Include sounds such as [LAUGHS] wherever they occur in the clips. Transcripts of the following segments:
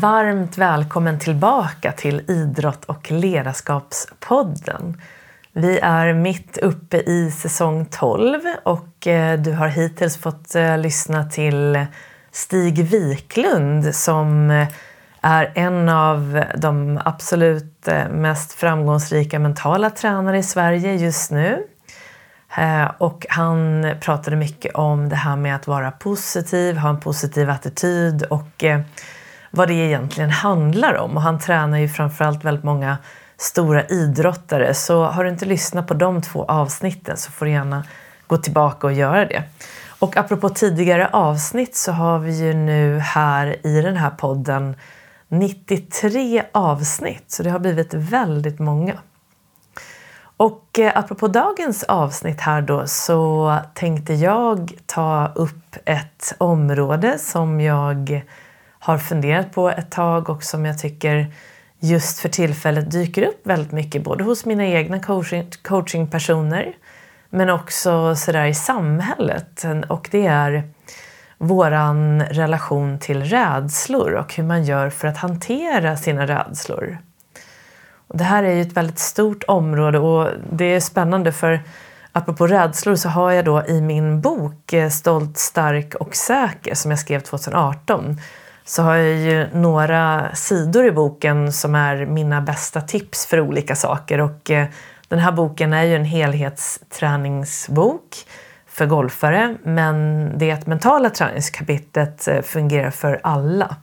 Varmt välkommen tillbaka till Idrott och ledarskapspodden. Vi är mitt uppe i säsong 12 och eh, du har hittills fått eh, lyssna till Stig Wiklund som eh, är en av de absolut mest framgångsrika mentala tränare i Sverige just nu. Och han pratade mycket om det här med att vara positiv, ha en positiv attityd och vad det egentligen handlar om. Och han tränar ju framförallt väldigt många stora idrottare. Så har du inte lyssnat på de två avsnitten så får du gärna gå tillbaka och göra det. Och apropå tidigare avsnitt så har vi ju nu här i den här podden 93 avsnitt, så det har blivit väldigt många. Och eh, apropå dagens avsnitt här då så tänkte jag ta upp ett område som jag har funderat på ett tag och som jag tycker just för tillfället dyker upp väldigt mycket både hos mina egna coaching, coachingpersoner men också sådär i samhället. Och det är våran relation till rädslor och hur man gör för att hantera sina rädslor. Och det här är ju ett väldigt stort område och det är spännande för apropå rädslor så har jag då i min bok eh, Stolt, stark och säker som jag skrev 2018 så har jag ju några sidor i boken som är mina bästa tips för olika saker. Och eh, den här boken är ju en helhetsträningsbok för golfare men det mentala träningskapitlet eh, fungerar för alla.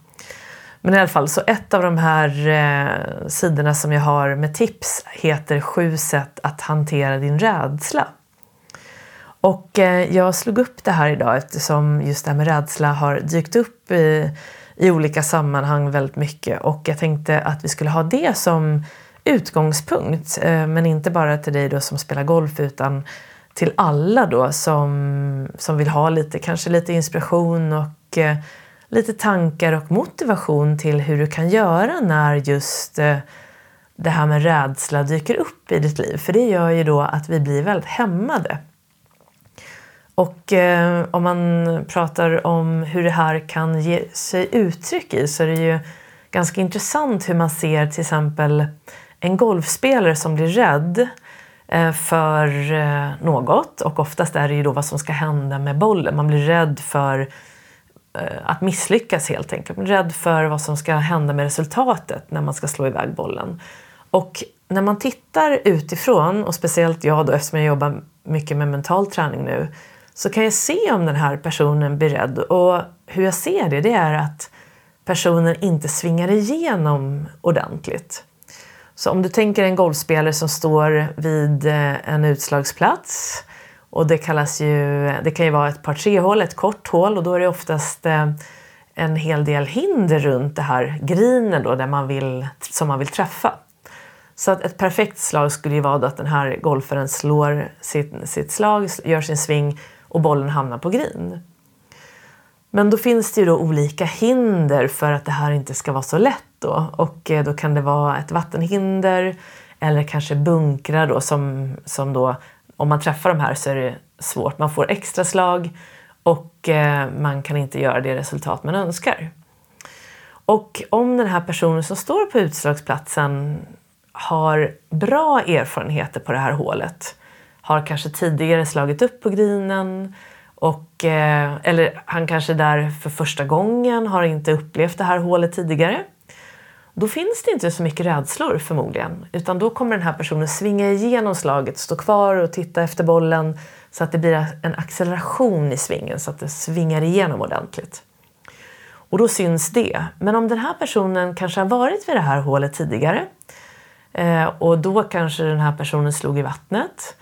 Men i alla fall, så ett av de här eh, sidorna som jag har med tips heter Sju sätt att hantera din rädsla. Och eh, jag slog upp det här idag eftersom just det här med rädsla har dykt upp i i olika sammanhang väldigt mycket och jag tänkte att vi skulle ha det som utgångspunkt. Eh, men inte bara till dig då som spelar golf utan till alla då som, som vill ha lite, kanske lite inspiration och eh, lite tankar och motivation till hur du kan göra när just eh, det här med rädsla dyker upp i ditt liv. För det gör ju då att vi blir väldigt hämmade. Och eh, om man pratar om hur det här kan ge sig uttryck i så är det ju ganska intressant hur man ser till exempel en golfspelare som blir rädd eh, för eh, något och oftast är det ju då vad som ska hända med bollen. Man blir rädd för eh, att misslyckas helt enkelt. Man blir rädd för vad som ska hända med resultatet när man ska slå iväg bollen. Och när man tittar utifrån, och speciellt jag då eftersom jag jobbar mycket med mental träning nu, så kan jag se om den här personen blir rädd. Och hur jag ser det, det är att personen inte svingar igenom ordentligt. Så om du tänker en golfspelare som står vid eh, en utslagsplats och det kallas ju, det kan ju vara ett par tre hål, ett kort hål och då är det oftast eh, en hel del hinder runt det här grinen då, där man vill, som man vill träffa. Så att ett perfekt slag skulle ju vara att den här golfaren slår sitt, sitt slag, gör sin sving och bollen hamnar på green. Men då finns det ju då olika hinder för att det här inte ska vara så lätt då. Och eh, då kan det vara ett vattenhinder eller kanske bunkrar då som, som då, om man träffar de här så är det svårt. Man får extra slag och eh, man kan inte göra det resultat man önskar. Och om den här personen som står på utslagsplatsen har bra erfarenheter på det här hålet har kanske tidigare slagit upp på grinen och, eh, eller han kanske är där för första gången, har inte upplevt det här hålet tidigare. Då finns det inte så mycket rädslor förmodligen, utan då kommer den här personen svinga igenom slaget, stå kvar och titta efter bollen så att det blir en acceleration i svingen, så att det svingar igenom ordentligt. Och då syns det. Men om den här personen kanske har varit vid det här hålet tidigare eh, och då kanske den här personen slog i vattnet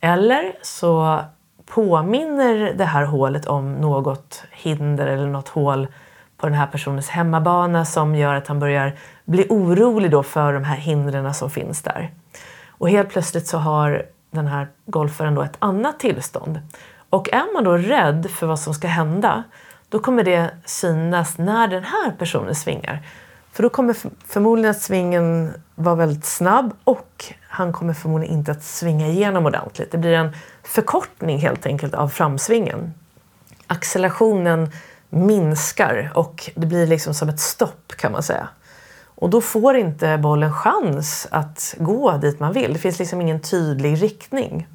eller så påminner det här hålet om något hinder eller något hål på den här personens hemmabana som gör att han börjar bli orolig då för de här hindren som finns där. Och helt plötsligt så har den här golfaren då ett annat tillstånd. Och är man då rädd för vad som ska hända, då kommer det synas när den här personen svingar. För då kommer förmodligen att svingen vara väldigt snabb och han kommer förmodligen inte att svinga igenom ordentligt. Det blir en förkortning helt enkelt av framsvingen. Accelerationen minskar och det blir liksom som ett stopp kan man säga. Och då får inte bollen chans att gå dit man vill. Det finns liksom ingen tydlig riktning.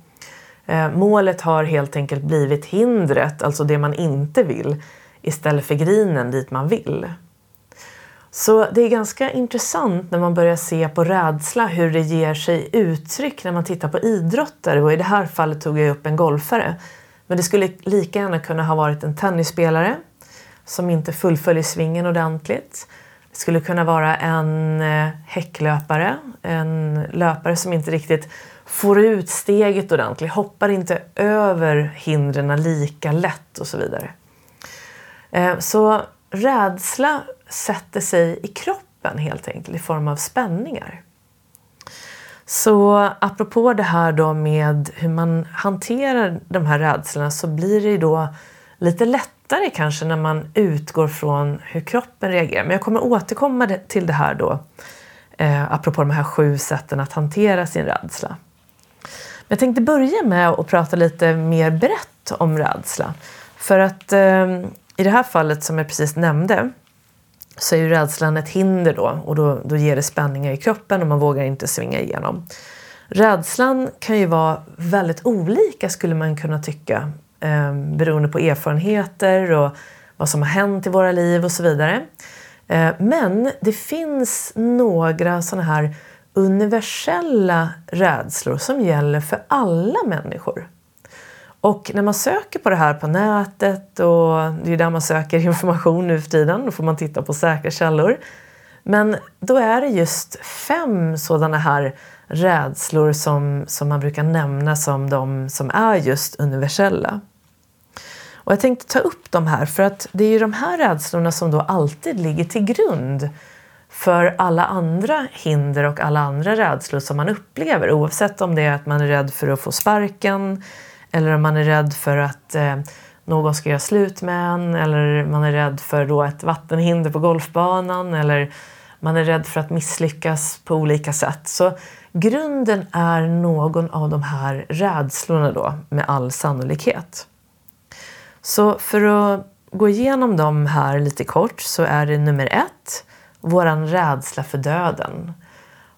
Eh, målet har helt enkelt blivit hindret, alltså det man inte vill, istället för grinen dit man vill. Så det är ganska intressant när man börjar se på rädsla hur det ger sig uttryck när man tittar på idrottare. Och i det här fallet tog jag upp en golfare. Men det skulle lika gärna kunna ha varit en tennisspelare som inte fullföljer svingen ordentligt. Det skulle kunna vara en eh, häcklöpare, en löpare som inte riktigt får ut steget ordentligt, hoppar inte över hindren lika lätt och så vidare. Eh, så rädsla sätter sig i kroppen helt enkelt i form av spänningar. Så apropå det här då med hur man hanterar de här rädslorna så blir det då lite lättare kanske när man utgår från hur kroppen reagerar. Men jag kommer återkomma till det här då eh, apropå de här sju sätten att hantera sin rädsla. Men jag tänkte börja med att prata lite mer brett om rädsla. För att eh, i det här fallet som jag precis nämnde så är ju rädslan ett hinder då och då, då ger det spänningar i kroppen och man vågar inte svinga igenom. Rädslan kan ju vara väldigt olika skulle man kunna tycka eh, beroende på erfarenheter och vad som har hänt i våra liv och så vidare. Eh, men det finns några sådana här universella rädslor som gäller för alla människor. Och när man söker på det här på nätet och det är där man söker [LAUGHS] information nu för tiden, då får man titta på säkra källor. Men då är det just fem sådana här rädslor som, som man brukar nämna som de som är just universella. Och jag tänkte ta upp de här för att det är ju de här rädslorna som då alltid ligger till grund för alla andra hinder och alla andra rädslor som man upplever oavsett om det är att man är rädd för att få sparken eller om man är rädd för att eh, någon ska göra slut med en eller man är rädd för då ett vattenhinder på golfbanan eller man är rädd för att misslyckas på olika sätt. Så grunden är någon av de här rädslorna då med all sannolikhet. Så för att gå igenom dem här lite kort så är det nummer ett, våran rädsla för döden.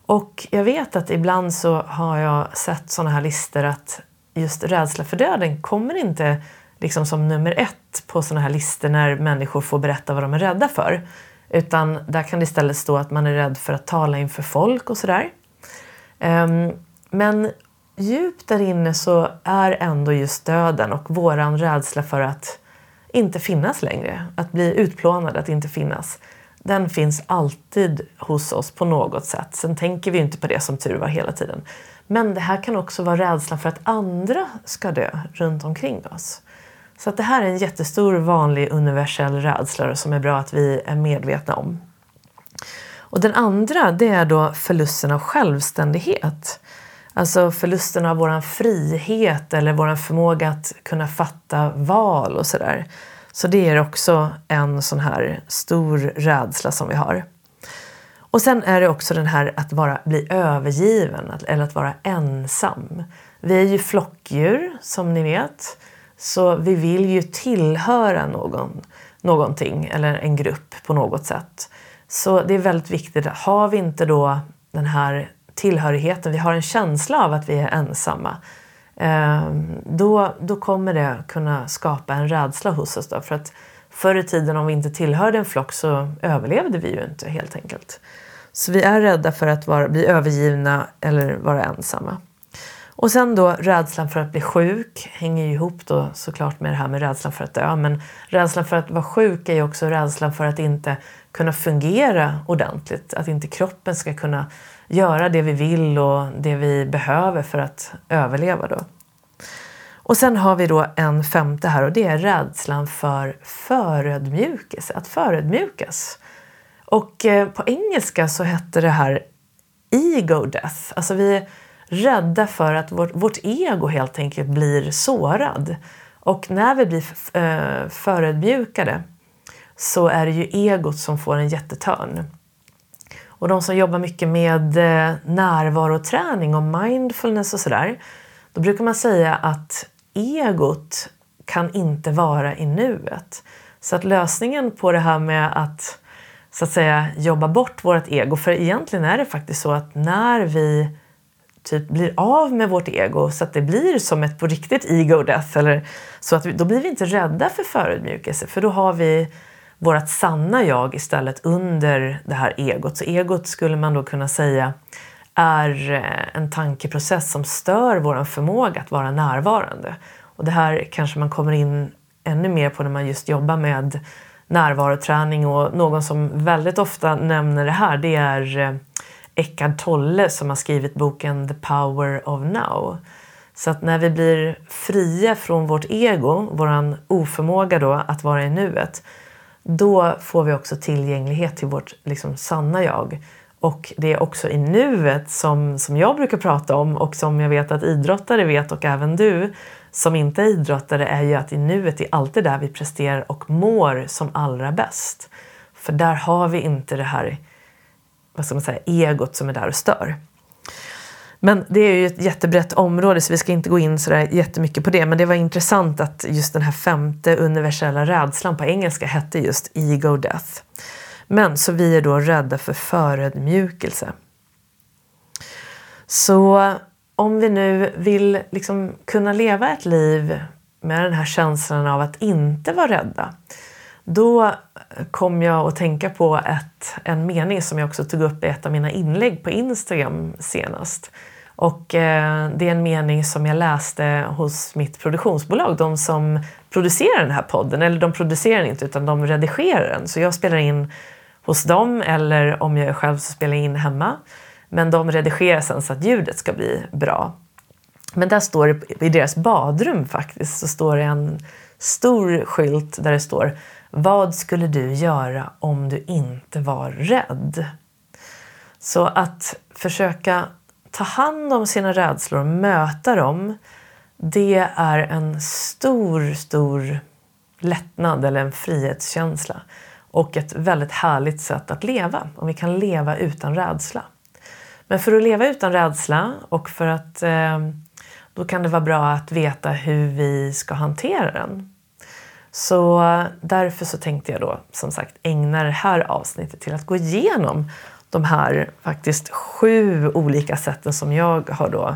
Och jag vet att ibland så har jag sett sådana här listor att just rädsla för döden kommer inte liksom som nummer ett på sådana här listor när människor får berätta vad de är rädda för. Utan där kan det istället stå att man är rädd för att tala inför folk och sådär. Ehm, men djupt där inne så är ändå just döden och våran rädsla för att inte finnas längre, att bli utplånad, att inte finnas. Den finns alltid hos oss på något sätt. Sen tänker vi inte på det som tur var hela tiden. Men det här kan också vara rädslan för att andra ska dö runt omkring oss. Så att det här är en jättestor vanlig universell rädsla som är bra att vi är medvetna om. Och den andra det är då förlusten av självständighet. Alltså förlusten av vår frihet eller vår förmåga att kunna fatta val och sådär. Så det är också en sån här stor rädsla som vi har. Och sen är det också den här att vara, bli övergiven eller att vara ensam. Vi är ju flockdjur som ni vet. Så vi vill ju tillhöra någon, någonting eller en grupp på något sätt. Så det är väldigt viktigt. Har vi inte då den här tillhörigheten, vi har en känsla av att vi är ensamma. Ehm, då, då kommer det kunna skapa en rädsla hos oss. Då, för att förr i tiden om vi inte tillhörde en flock så överlevde vi ju inte helt enkelt. Så vi är rädda för att vara, bli övergivna eller vara ensamma. Och sen då rädslan för att bli sjuk hänger ju ihop då såklart med det här med rädslan för att dö. Men rädslan för att vara sjuk är ju också rädslan för att inte kunna fungera ordentligt. Att inte kroppen ska kunna göra det vi vill och det vi behöver för att överleva då. Och sen har vi då en femte här och det är rädslan för förödmjukelse, att förödmjukas. Och eh, på engelska så hette det här ego death. Alltså vi är rädda för att vårt, vårt ego helt enkelt blir sårad. Och när vi blir eh, förödmjukade så är det ju egot som får en jättetörn. Och de som jobbar mycket med eh, närvaroträning och mindfulness och sådär, då brukar man säga att egot kan inte vara i nuet. Så att lösningen på det här med att så att säga jobba bort vårt ego, för egentligen är det faktiskt så att när vi typ blir av med vårt ego så att det blir som ett på riktigt ego death, eller så att vi, då blir vi inte rädda för förödmjukelse för då har vi vårt sanna jag istället under det här egot. Så egot skulle man då kunna säga är eh, en tankeprocess som stör vår förmåga att vara närvarande. Och det här kanske man kommer in ännu mer på när man just jobbar med närvaroträning och någon som väldigt ofta nämner det här det är eh, Tolle som har skrivit boken The Power of Now. Så att när vi blir fria från vårt ego, vår oförmåga då att vara i nuet, då får vi också tillgänglighet till vårt liksom, sanna jag. Och det är också i nuet som, som jag brukar prata om och som jag vet att idrottare vet och även du som inte är idrottare är ju att i nuet är alltid där vi presterar och mår som allra bäst. För där har vi inte det här vad ska man säga, egot som är där och stör. Men det är ju ett jättebrett område så vi ska inte gå in så där jättemycket på det. Men det var intressant att just den här femte universella rädslan på engelska hette just ego death. Men så vi är då rädda för förödmjukelse. Så om vi nu vill liksom kunna leva ett liv med den här känslan av att inte vara rädda då kom jag att tänka på ett, en mening som jag också tog upp i ett av mina inlägg på Instagram senast. Och eh, det är en mening som jag läste hos mitt produktionsbolag, de som producerar den här podden. Eller de producerar den inte, utan de redigerar den. Så jag spelar in hos dem, eller om jag är själv så spelar jag in hemma. Men de redigerar sen så att ljudet ska bli bra. Men där står det, i deras badrum faktiskt, så står det en stor skylt där det står vad skulle du göra om du inte var rädd? Så att försöka ta hand om sina rädslor och möta dem, det är en stor, stor lättnad eller en frihetskänsla och ett väldigt härligt sätt att leva, om vi kan leva utan rädsla. Men för att leva utan rädsla och för att eh, då kan det vara bra att veta hur vi ska hantera den. Så därför så tänkte jag då som sagt ägna det här avsnittet till att gå igenom de här faktiskt sju olika sätten som jag har då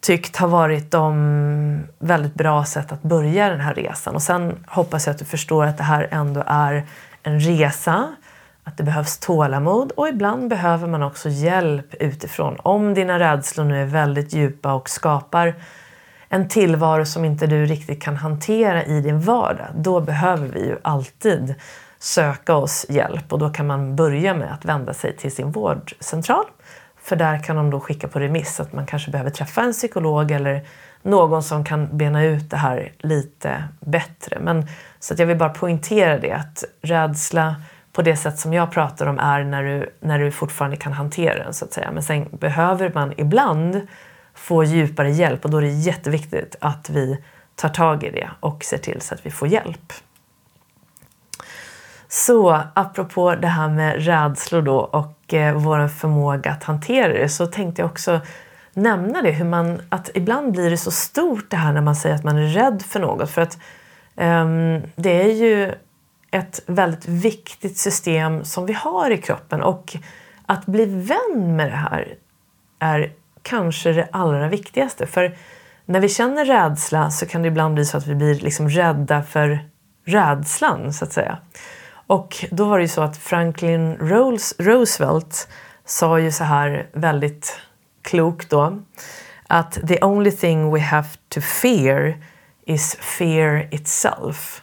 tyckt har varit de väldigt bra sätt att börja den här resan. Och sen hoppas jag att du förstår att det här ändå är en resa, att det behövs tålamod och ibland behöver man också hjälp utifrån. Om dina rädslor nu är väldigt djupa och skapar en tillvaro som inte du riktigt kan hantera i din vardag, då behöver vi ju alltid söka oss hjälp och då kan man börja med att vända sig till sin vårdcentral. För där kan de då skicka på remiss att man kanske behöver träffa en psykolog eller någon som kan bena ut det här lite bättre. Men, så att jag vill bara poängtera det att rädsla på det sätt som jag pratar om är när du, när du fortfarande kan hantera den så att säga. Men sen behöver man ibland få djupare hjälp och då är det jätteviktigt att vi tar tag i det och ser till så att vi får hjälp. Så apropå det här med rädslor då och eh, vår förmåga att hantera det så tänkte jag också nämna det, hur man, att ibland blir det så stort det här när man säger att man är rädd för något. För att um, det är ju ett väldigt viktigt system som vi har i kroppen och att bli vän med det här är kanske det allra viktigaste. För när vi känner rädsla så kan det ibland bli så att vi blir liksom rädda för rädslan, så att säga. Och då var det ju så att Franklin Roosevelt sa ju så här väldigt klokt då att the only thing we have to fear is fear itself.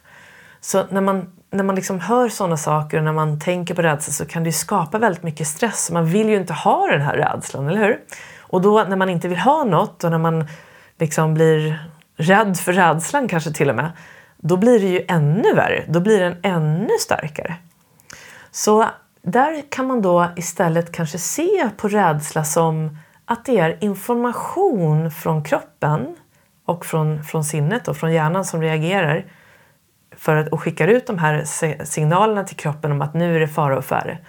Så när man, när man liksom hör sådana saker och när man tänker på rädsla så kan det skapa väldigt mycket stress. Man vill ju inte ha den här rädslan, eller hur? Och då när man inte vill ha något och när man liksom blir rädd för rädslan kanske till och med, då blir det ju ännu värre. Då blir den ännu starkare. Så där kan man då istället kanske se på rädsla som att det är information från kroppen och från, från sinnet och från hjärnan som reagerar för att, och skickar ut de här signalerna till kroppen om att nu är det fara och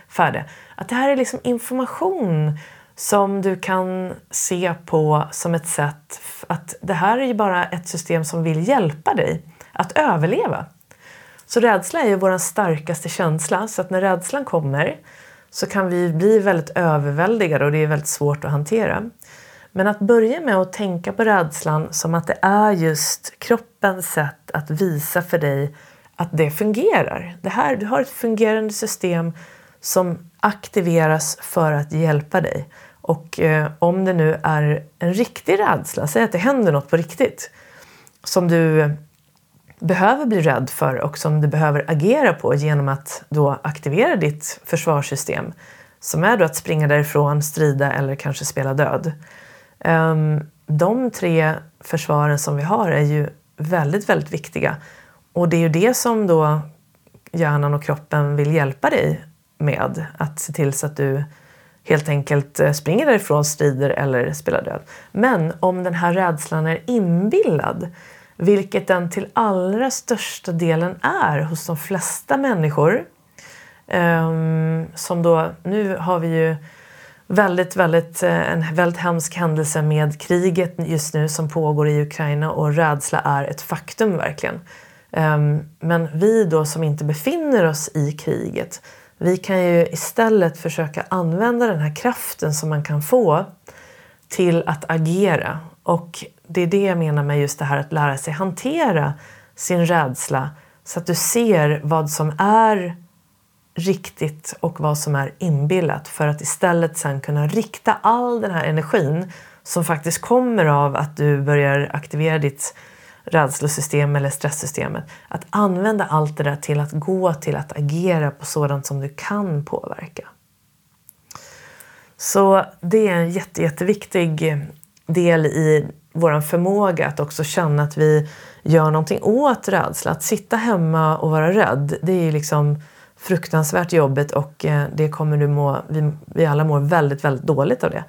färde. Att det här är liksom information som du kan se på som ett sätt att det här är ju bara ett system som vill hjälpa dig att överleva. Så rädsla är ju vår starkaste känsla. Så att när rädslan kommer så kan vi bli väldigt överväldigade och det är väldigt svårt att hantera. Men att börja med att tänka på rädslan som att det är just kroppens sätt att visa för dig att det fungerar. Det här, du har ett fungerande system som aktiveras för att hjälpa dig. Och eh, om det nu är en riktig rädsla, säg att det händer något på riktigt som du behöver bli rädd för och som du behöver agera på genom att då aktivera ditt försvarssystem som är då att springa därifrån, strida eller kanske spela död. Um, de tre försvaren som vi har är ju väldigt, väldigt viktiga. Och det är ju det som då hjärnan och kroppen vill hjälpa dig med. Att se till så att du helt enkelt eh, springer därifrån, strider eller spelar död. Men om den här rädslan är inbillad, vilket den till allra största delen är hos de flesta människor, um, som då, nu har vi ju väldigt, väldigt, eh, en väldigt hemsk händelse med kriget just nu som pågår i Ukraina och rädsla är ett faktum verkligen. Ehm, men vi då som inte befinner oss i kriget, vi kan ju istället försöka använda den här kraften som man kan få till att agera. Och det är det jag menar med just det här att lära sig hantera sin rädsla så att du ser vad som är riktigt och vad som är inbillat för att istället sen kunna rikta all den här energin som faktiskt kommer av att du börjar aktivera ditt rädslosystem eller stresssystemet. Att använda allt det där till att gå till att agera på sådant som du kan påverka. Så det är en jätte, jätteviktig del i vår förmåga att också känna att vi gör någonting åt rädsla. Att sitta hemma och vara rädd, det är ju liksom fruktansvärt jobbigt och eh, det kommer du må, vi, vi alla mår väldigt, väldigt dåligt av det.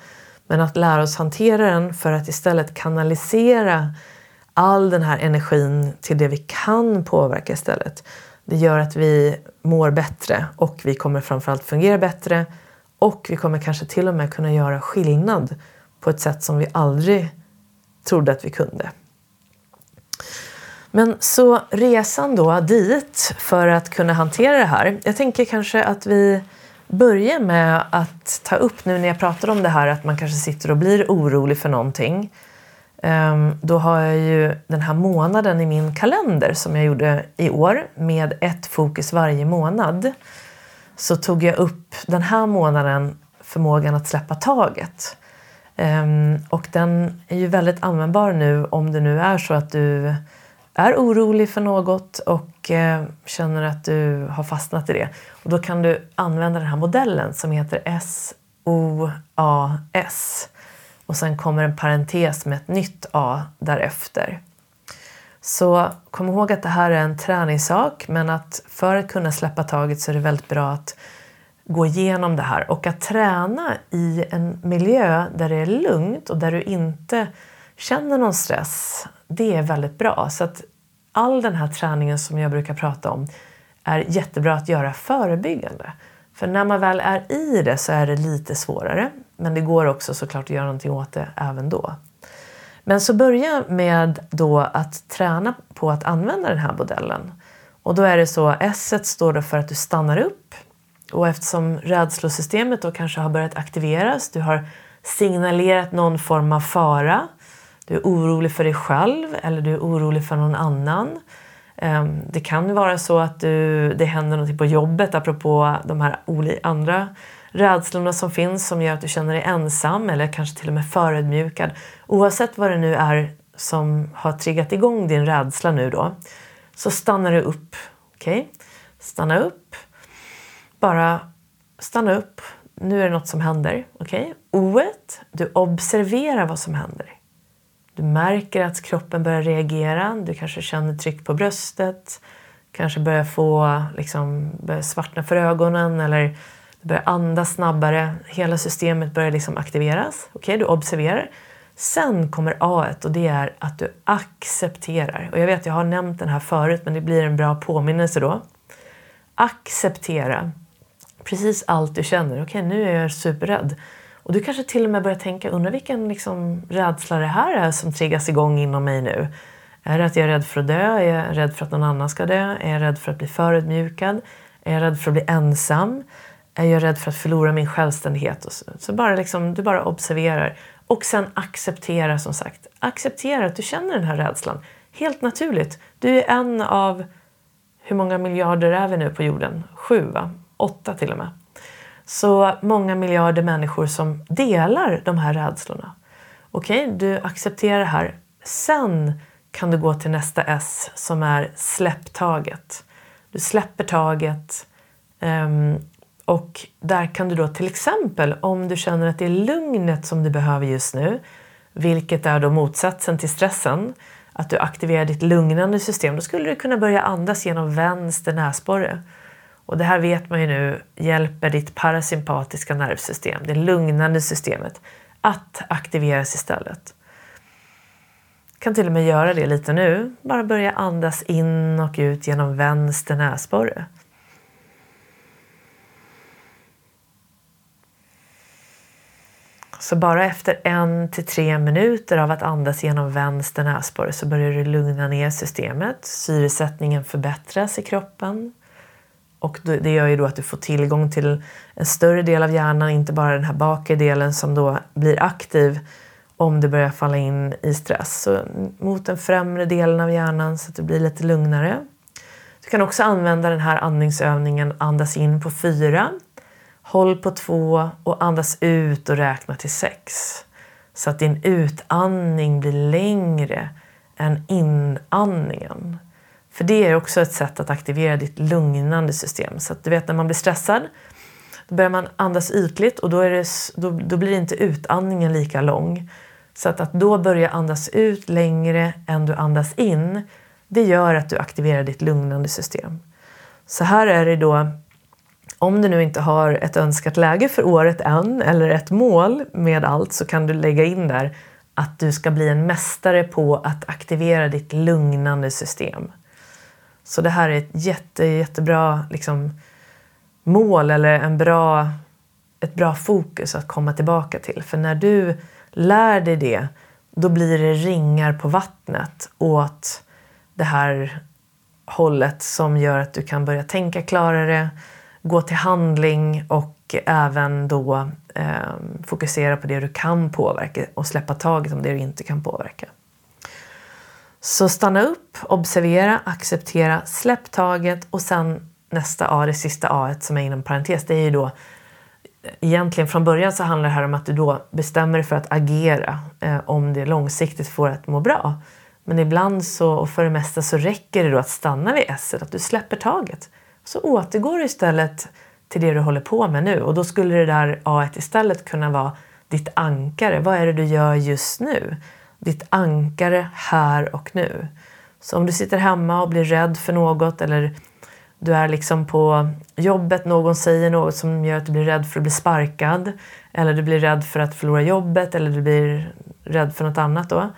Men att lära oss hantera den för att istället kanalisera all den här energin till det vi kan påverka istället. Det gör att vi mår bättre och vi kommer framförallt fungera bättre och vi kommer kanske till och med kunna göra skillnad på ett sätt som vi aldrig trodde att vi kunde. Men så resan då dit för att kunna hantera det här. Jag tänker kanske att vi börjar med att ta upp nu när jag pratar om det här att man kanske sitter och blir orolig för någonting. Ehm, då har jag ju den här månaden i min kalender som jag gjorde i år med ett fokus varje månad. Så tog jag upp den här månaden förmågan att släppa taget. Ehm, och den är ju väldigt användbar nu om det nu är så att du är orolig för något och eh, känner att du har fastnat i det. Och då kan du använda den här modellen som heter SOAS. Och sen kommer en parentes med ett nytt A därefter. Så kom ihåg att det här är en träningssak men att för att kunna släppa taget så är det väldigt bra att gå igenom det här och att träna i en miljö där det är lugnt och där du inte känner någon stress. Det är väldigt bra. Så att all den här träningen som jag brukar prata om är jättebra att göra förebyggande. För när man väl är i det så är det lite svårare. Men det går också såklart att göra någonting åt det även då. Men så börja med då att träna på att använda den här modellen. Och då är det så, S står då för att du stannar upp. Och eftersom rädslosystemet då kanske har börjat aktiveras, du har signalerat någon form av fara, du är orolig för dig själv eller du är orolig för någon annan. Ehm, det kan vara så att du, det händer något på jobbet apropå de här andra rädslorna som finns som gör att du känner dig ensam eller kanske till och med förödmjukad. Oavsett vad det nu är som har triggat igång din rädsla nu då så stannar du upp. Okej? Okay? Stanna upp. Bara stanna upp. Nu är det något som händer. Okej? Okay? Oet, du observerar vad som händer. Du märker att kroppen börjar reagera. Du kanske känner tryck på bröstet. Kanske börjar få liksom, börjar svartna för ögonen eller du börjar andas snabbare. Hela systemet börjar liksom aktiveras. Okej, okay, du observerar. Sen kommer A och det är att du accepterar. Och jag vet, jag har nämnt den här förut, men det blir en bra påminnelse då. Acceptera precis allt du känner. Okej, okay, nu är jag superrädd. Och du kanske till och med börjar tänka, undrar vilken liksom rädsla det här är som triggas igång inom mig nu? Är det att jag är rädd för att dö? Är jag rädd för att någon annan ska dö? Är jag rädd för att bli förödmjukad? Är jag rädd för att bli ensam? Är jag rädd för att förlora min självständighet? Och så så bara liksom, du bara observerar. Och sen acceptera som sagt. Acceptera att du känner den här rädslan. Helt naturligt. Du är en av, hur många miljarder är vi nu på jorden? Sju va? Åtta till och med. Så många miljarder människor som delar de här rädslorna. Okej, okay, du accepterar det här. Sen kan du gå till nästa S som är släpptaget. Du släpper taget um, och där kan du då till exempel om du känner att det är lugnet som du behöver just nu, vilket är då motsatsen till stressen, att du aktiverar ditt lugnande system, då skulle du kunna börja andas genom vänster näsborre. Och det här vet man ju nu hjälper ditt parasympatiska nervsystem, det lugnande systemet, att aktiveras istället. Kan till och med göra det lite nu. Bara börja andas in och ut genom vänster näsborre. Så bara efter en till tre minuter av att andas genom vänster näsborre så börjar du lugna ner systemet. Syresättningen förbättras i kroppen. Och det gör ju då att du får tillgång till en större del av hjärnan, inte bara den här bakre delen som då blir aktiv om du börjar falla in i stress. Så mot den främre delen av hjärnan så att du blir lite lugnare. Du kan också använda den här andningsövningen andas in på fyra, håll på två och andas ut och räkna till sex. Så att din utandning blir längre än inandningen. För det är också ett sätt att aktivera ditt lugnande system. Så att du vet när man blir stressad, då börjar man andas ytligt och då, är det, då, då blir inte utandningen lika lång. Så att, att då börja andas ut längre än du andas in, det gör att du aktiverar ditt lugnande system. Så här är det då, om du nu inte har ett önskat läge för året än eller ett mål med allt så kan du lägga in där att du ska bli en mästare på att aktivera ditt lugnande system. Så det här är ett jätte, jättebra liksom, mål eller en bra, ett bra fokus att komma tillbaka till. För när du lär dig det, då blir det ringar på vattnet åt det här hållet som gör att du kan börja tänka klarare, gå till handling och även då eh, fokusera på det du kan påverka och släppa taget om det du inte kan påverka. Så stanna upp, observera, acceptera, släpp taget och sen nästa A, det sista A som är inom parentes, det är ju då egentligen från början så handlar det här om att du då bestämmer dig för att agera eh, om det långsiktigt får att må bra. Men ibland så, och för det mesta så räcker det då att stanna vid S, att du släpper taget. Så återgår du istället till det du håller på med nu och då skulle det där A istället kunna vara ditt ankare. Vad är det du gör just nu? Ditt ankare här och nu. Så om du sitter hemma och blir rädd för något eller du är liksom på jobbet, någon säger något som gör att du blir rädd för att bli sparkad eller du blir rädd för att förlora jobbet eller du blir rädd för något annat då.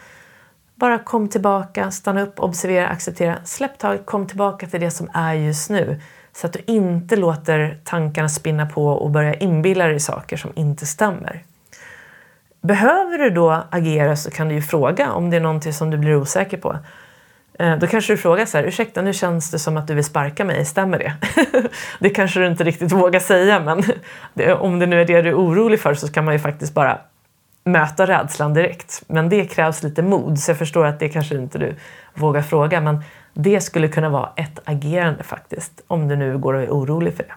Bara kom tillbaka, stanna upp, observera, acceptera, släpp taget, kom tillbaka till det som är just nu. Så att du inte låter tankarna spinna på och börja inbilla dig saker som inte stämmer. Behöver du då agera så kan du ju fråga om det är någonting som du blir osäker på. Eh, då kanske du frågar så här, ursäkta nu känns det som att du vill sparka mig, stämmer det? [LAUGHS] det kanske du inte riktigt vågar säga men [LAUGHS] det, om det nu är det du är orolig för så kan man ju faktiskt bara möta rädslan direkt. Men det krävs lite mod så jag förstår att det kanske inte du vågar fråga men det skulle kunna vara ett agerande faktiskt om du nu går och är orolig för det.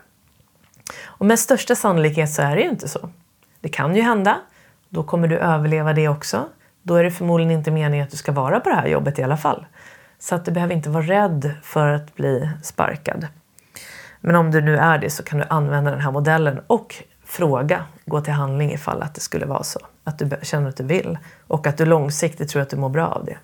Och med största sannolikhet så är det ju inte så. Det kan ju hända, då kommer du överleva det också. Då är det förmodligen inte meningen att du ska vara på det här jobbet i alla fall. Så att du behöver inte vara rädd för att bli sparkad. Men om du nu är det så kan du använda den här modellen och fråga, gå till handling ifall att det skulle vara så. Att du känner att du vill och att du långsiktigt tror att du mår bra av det.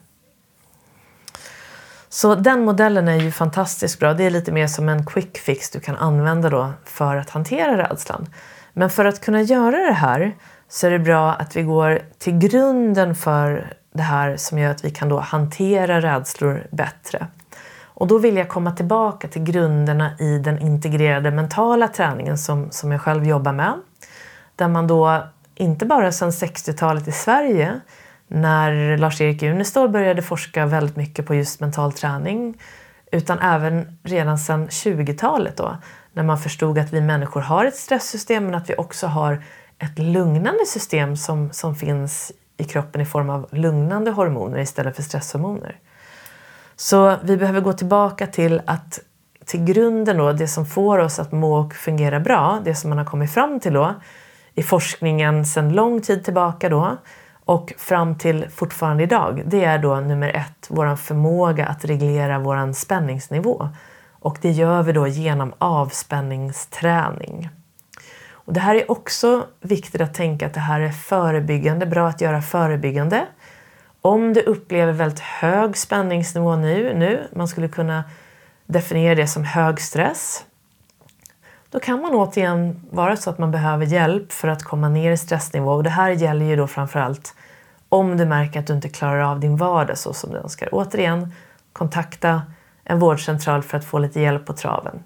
Så den modellen är ju fantastiskt bra. Det är lite mer som en quick fix du kan använda då för att hantera rädslan. Men för att kunna göra det här så är det bra att vi går till grunden för det här som gör att vi kan då hantera rädslor bättre. Och då vill jag komma tillbaka till grunderna i den integrerade mentala träningen som, som jag själv jobbar med. Där man då, inte bara sedan 60-talet i Sverige, när Lars-Erik Unestål började forska väldigt mycket på just mental träning utan även redan sedan 20-talet då när man förstod att vi människor har ett stresssystem men att vi också har ett lugnande system som, som finns i kroppen i form av lugnande hormoner istället för stresshormoner. Så vi behöver gå tillbaka till att till grunden då, det som får oss att må och fungera bra, det som man har kommit fram till då i forskningen sedan lång tid tillbaka då och fram till fortfarande idag, det är då nummer ett, vår förmåga att reglera vår spänningsnivå. Och det gör vi då genom avspänningsträning. Och det här är också viktigt att tänka att det här är förebyggande, bra att göra förebyggande. Om du upplever väldigt hög spänningsnivå nu, nu man skulle kunna definiera det som hög stress, då kan man återigen vara så att man behöver hjälp för att komma ner i stressnivå. Och det här gäller ju då framförallt om du märker att du inte klarar av din vardag så som du önskar. Återigen, kontakta en vårdcentral för att få lite hjälp på traven.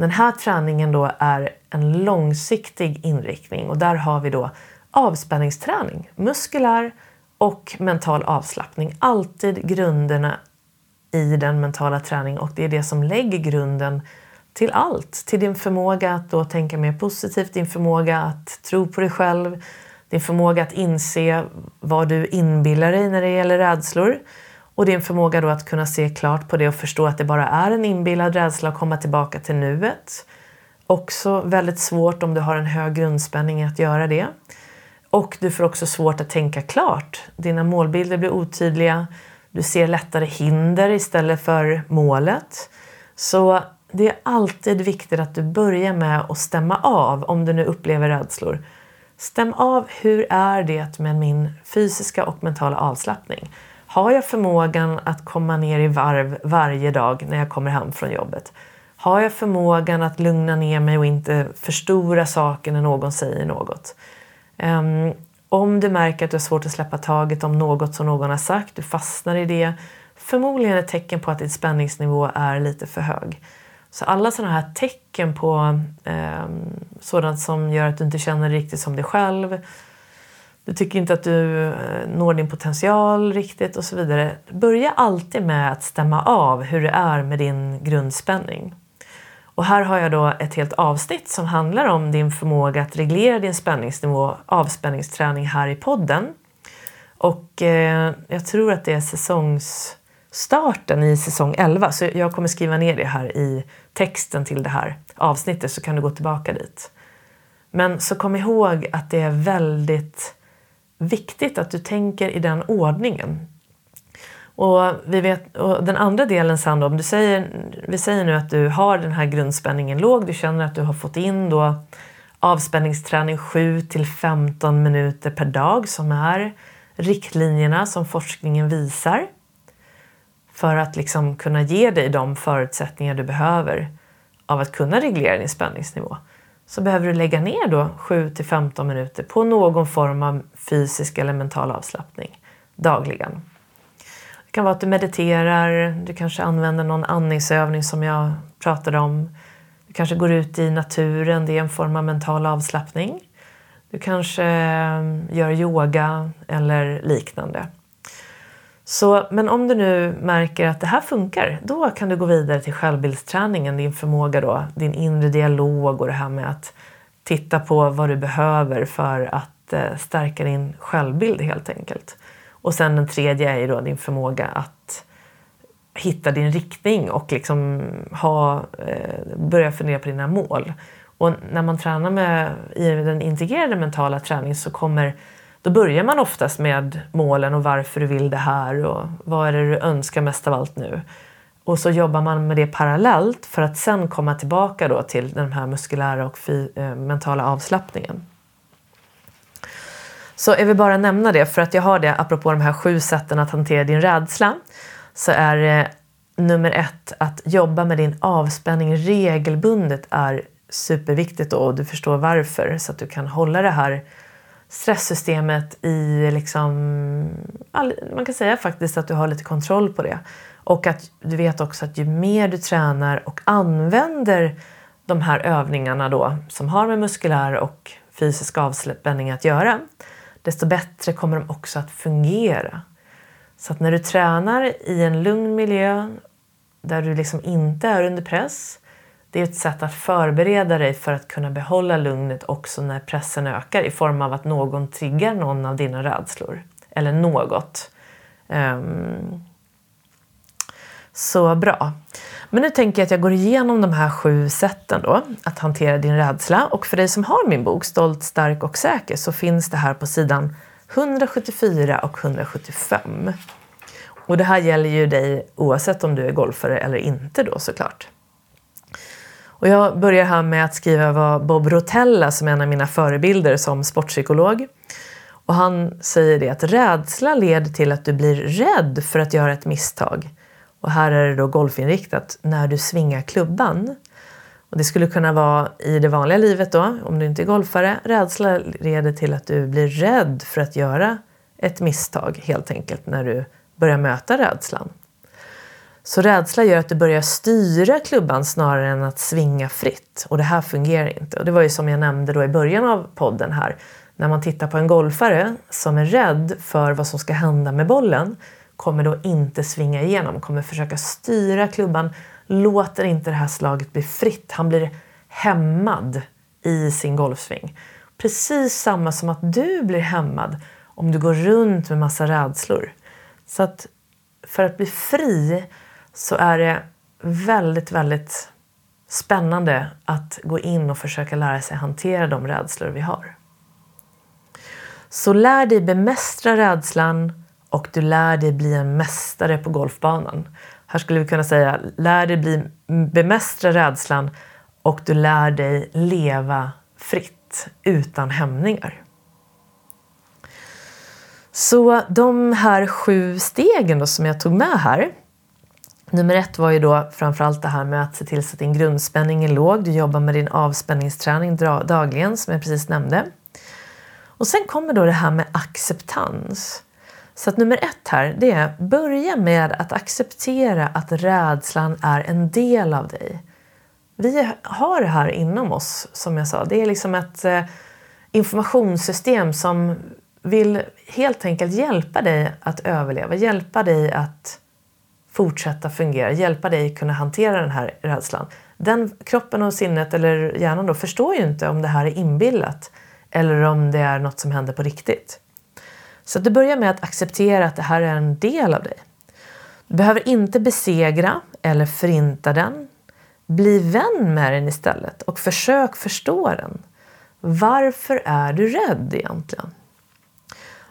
Den här träningen då är en långsiktig inriktning och där har vi då avspänningsträning, muskulär och mental avslappning. Alltid grunderna i den mentala träningen och det är det som lägger grunden till allt. Till din förmåga att då tänka mer positivt, din förmåga att tro på dig själv, din förmåga att inse vad du inbillar dig när det gäller rädslor och din förmåga då att kunna se klart på det och förstå att det bara är en inbillad rädsla och komma tillbaka till nuet. Också väldigt svårt om du har en hög grundspänning att göra det. Och du får också svårt att tänka klart. Dina målbilder blir otydliga. Du ser lättare hinder istället för målet. Så det är alltid viktigt att du börjar med att stämma av om du nu upplever rädslor. Stäm av hur är det med min fysiska och mentala avslappning. Har jag förmågan att komma ner i varv varje dag när jag kommer hem från jobbet? Har jag förmågan att lugna ner mig och inte förstora saker när någon säger något? Um, om du märker att du har svårt att släppa taget om något som någon har sagt, du fastnar i det, förmodligen ett tecken på att din spänningsnivå är lite för hög. Så alla sådana här tecken på um, sådant som gör att du inte känner dig riktigt som dig själv, du tycker inte att du eh, når din potential riktigt och så vidare. Börja alltid med att stämma av hur det är med din grundspänning. Och här har jag då ett helt avsnitt som handlar om din förmåga att reglera din spänningsnivå, avspänningsträning här i podden. Och eh, jag tror att det är säsongsstarten i säsong 11, så jag kommer skriva ner det här i texten till det här avsnittet så kan du gå tillbaka dit. Men så kom ihåg att det är väldigt viktigt att du tänker i den ordningen. Och, vi vet, och den andra delen sen då, om du säger, vi säger nu att du har den här grundspänningen låg, du känner att du har fått in då avspänningsträning 7 till 15 minuter per dag som är riktlinjerna som forskningen visar för att liksom kunna ge dig de förutsättningar du behöver av att kunna reglera din spänningsnivå så behöver du lägga ner då 7 till 15 minuter på någon form av fysisk eller mental avslappning dagligen. Det kan vara att du mediterar, du kanske använder någon andningsövning som jag pratade om. Du kanske går ut i naturen, det är en form av mental avslappning. Du kanske eh, gör yoga eller liknande. Så, men om du nu märker att det här funkar, då kan du gå vidare till självbildsträningen, din förmåga då, din inre dialog och det här med att titta på vad du behöver för att eh, stärka din självbild helt enkelt. Och sen den tredje är ju då din förmåga att hitta din riktning och liksom ha, eh, börja fundera på dina mål. Och när man tränar med, i den integrerade mentala träningen så kommer då börjar man oftast med målen och varför du vill det här och vad är det du önskar mest av allt nu. Och så jobbar man med det parallellt för att sen komma tillbaka då till den här muskulära och eh, mentala avslappningen. Så jag vill bara nämna det för att jag har det apropå de här sju sätten att hantera din rädsla. Så är det nummer ett att jobba med din avspänning regelbundet är superviktigt då, och du förstår varför så att du kan hålla det här stresssystemet i liksom, man kan säga faktiskt att du har lite kontroll på det. Och att du vet också att ju mer du tränar och använder de här övningarna då som har med muskulär och fysisk avspänning att göra, desto bättre kommer de också att fungera. Så att när du tränar i en lugn miljö där du liksom inte är under press, det är ett sätt att förbereda dig för att kunna behålla lugnet också när pressen ökar i form av att någon triggar någon av dina rädslor. Eller något. Um, så bra. Men nu tänker jag att jag går igenom de här sju sätten då, att hantera din rädsla. Och för dig som har min bok Stolt, stark och säker så finns det här på sidan 174 och 175. Och det här gäller ju dig oavsett om du är golfare eller inte då såklart. Och jag börjar här med att skriva vad Bob Rotella, som är en av mina förebilder som sportpsykolog, och han säger det att rädsla leder till att du blir rädd för att göra ett misstag. Och här är det då golfinriktat när du svingar klubban. Och det skulle kunna vara i det vanliga livet då, om du inte är golfare. Rädsla leder till att du blir rädd för att göra ett misstag helt enkelt när du börjar möta rädslan. Så rädsla gör att du börjar styra klubban snarare än att svinga fritt. Och det här fungerar inte. Och det var ju som jag nämnde då i början av podden här. När man tittar på en golfare som är rädd för vad som ska hända med bollen kommer då inte svinga igenom, kommer försöka styra klubban, låter inte det här slaget bli fritt. Han blir hämmad i sin golfsving. Precis samma som att du blir hämmad om du går runt med massa rädslor. Så att för att bli fri så är det väldigt, väldigt spännande att gå in och försöka lära sig hantera de rädslor vi har. Så lär dig bemästra rädslan och du lär dig bli en mästare på golfbanan. Här skulle vi kunna säga lär dig bli, bemästra rädslan och du lär dig leva fritt utan hämningar. Så de här sju stegen då som jag tog med här. Nummer ett var ju då framförallt det här med att se till så att din grundspänning är låg. Du jobbar med din avspänningsträning dagligen som jag precis nämnde. Och sen kommer då det här med acceptans. Så att nummer ett här, det är börja med att acceptera att rädslan är en del av dig. Vi har det här inom oss, som jag sa. Det är liksom ett eh, informationssystem som vill helt enkelt hjälpa dig att överleva, hjälpa dig att fortsätta fungera, hjälpa dig kunna hantera den här rädslan. Den kroppen och sinnet, eller hjärnan då, förstår ju inte om det här är inbillat eller om det är något som händer på riktigt. Så du börjar med att acceptera att det här är en del av dig. Du behöver inte besegra eller förinta den. Bli vän med den istället och försök förstå den. Varför är du rädd egentligen?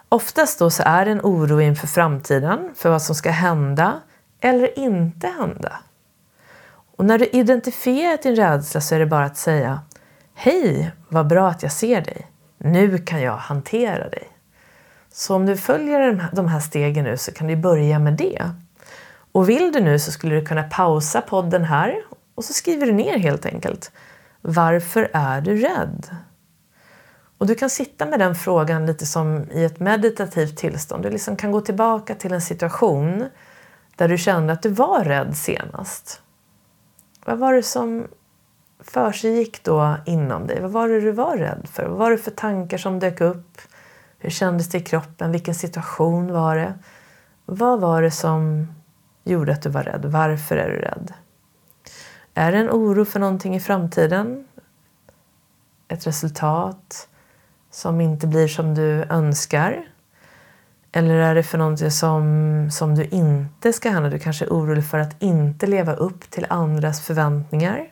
Oftast då så är det en oro inför framtiden, för vad som ska hända eller inte hända. Och när du identifierat din rädsla så är det bara att säga Hej, vad bra att jag ser dig. Nu kan jag hantera dig. Så om du följer de här stegen nu så kan du börja med det. Och vill du nu så skulle du kunna pausa podden här och så skriver du ner helt enkelt. Varför är du rädd? Och du kan sitta med den frågan lite som i ett meditativt tillstånd. Du liksom kan gå tillbaka till en situation där du kände att du var rädd senast. Vad var det som försiggick då inom dig? Vad var det du var rädd för? Vad var det för tankar som dök upp? Hur kändes det i kroppen? Vilken situation var det? Vad var det som gjorde att du var rädd? Varför är du rädd? Är det en oro för någonting i framtiden? Ett resultat som inte blir som du önskar? Eller är det för någonting som, som du inte ska hända? Du kanske är orolig för att inte leva upp till andras förväntningar.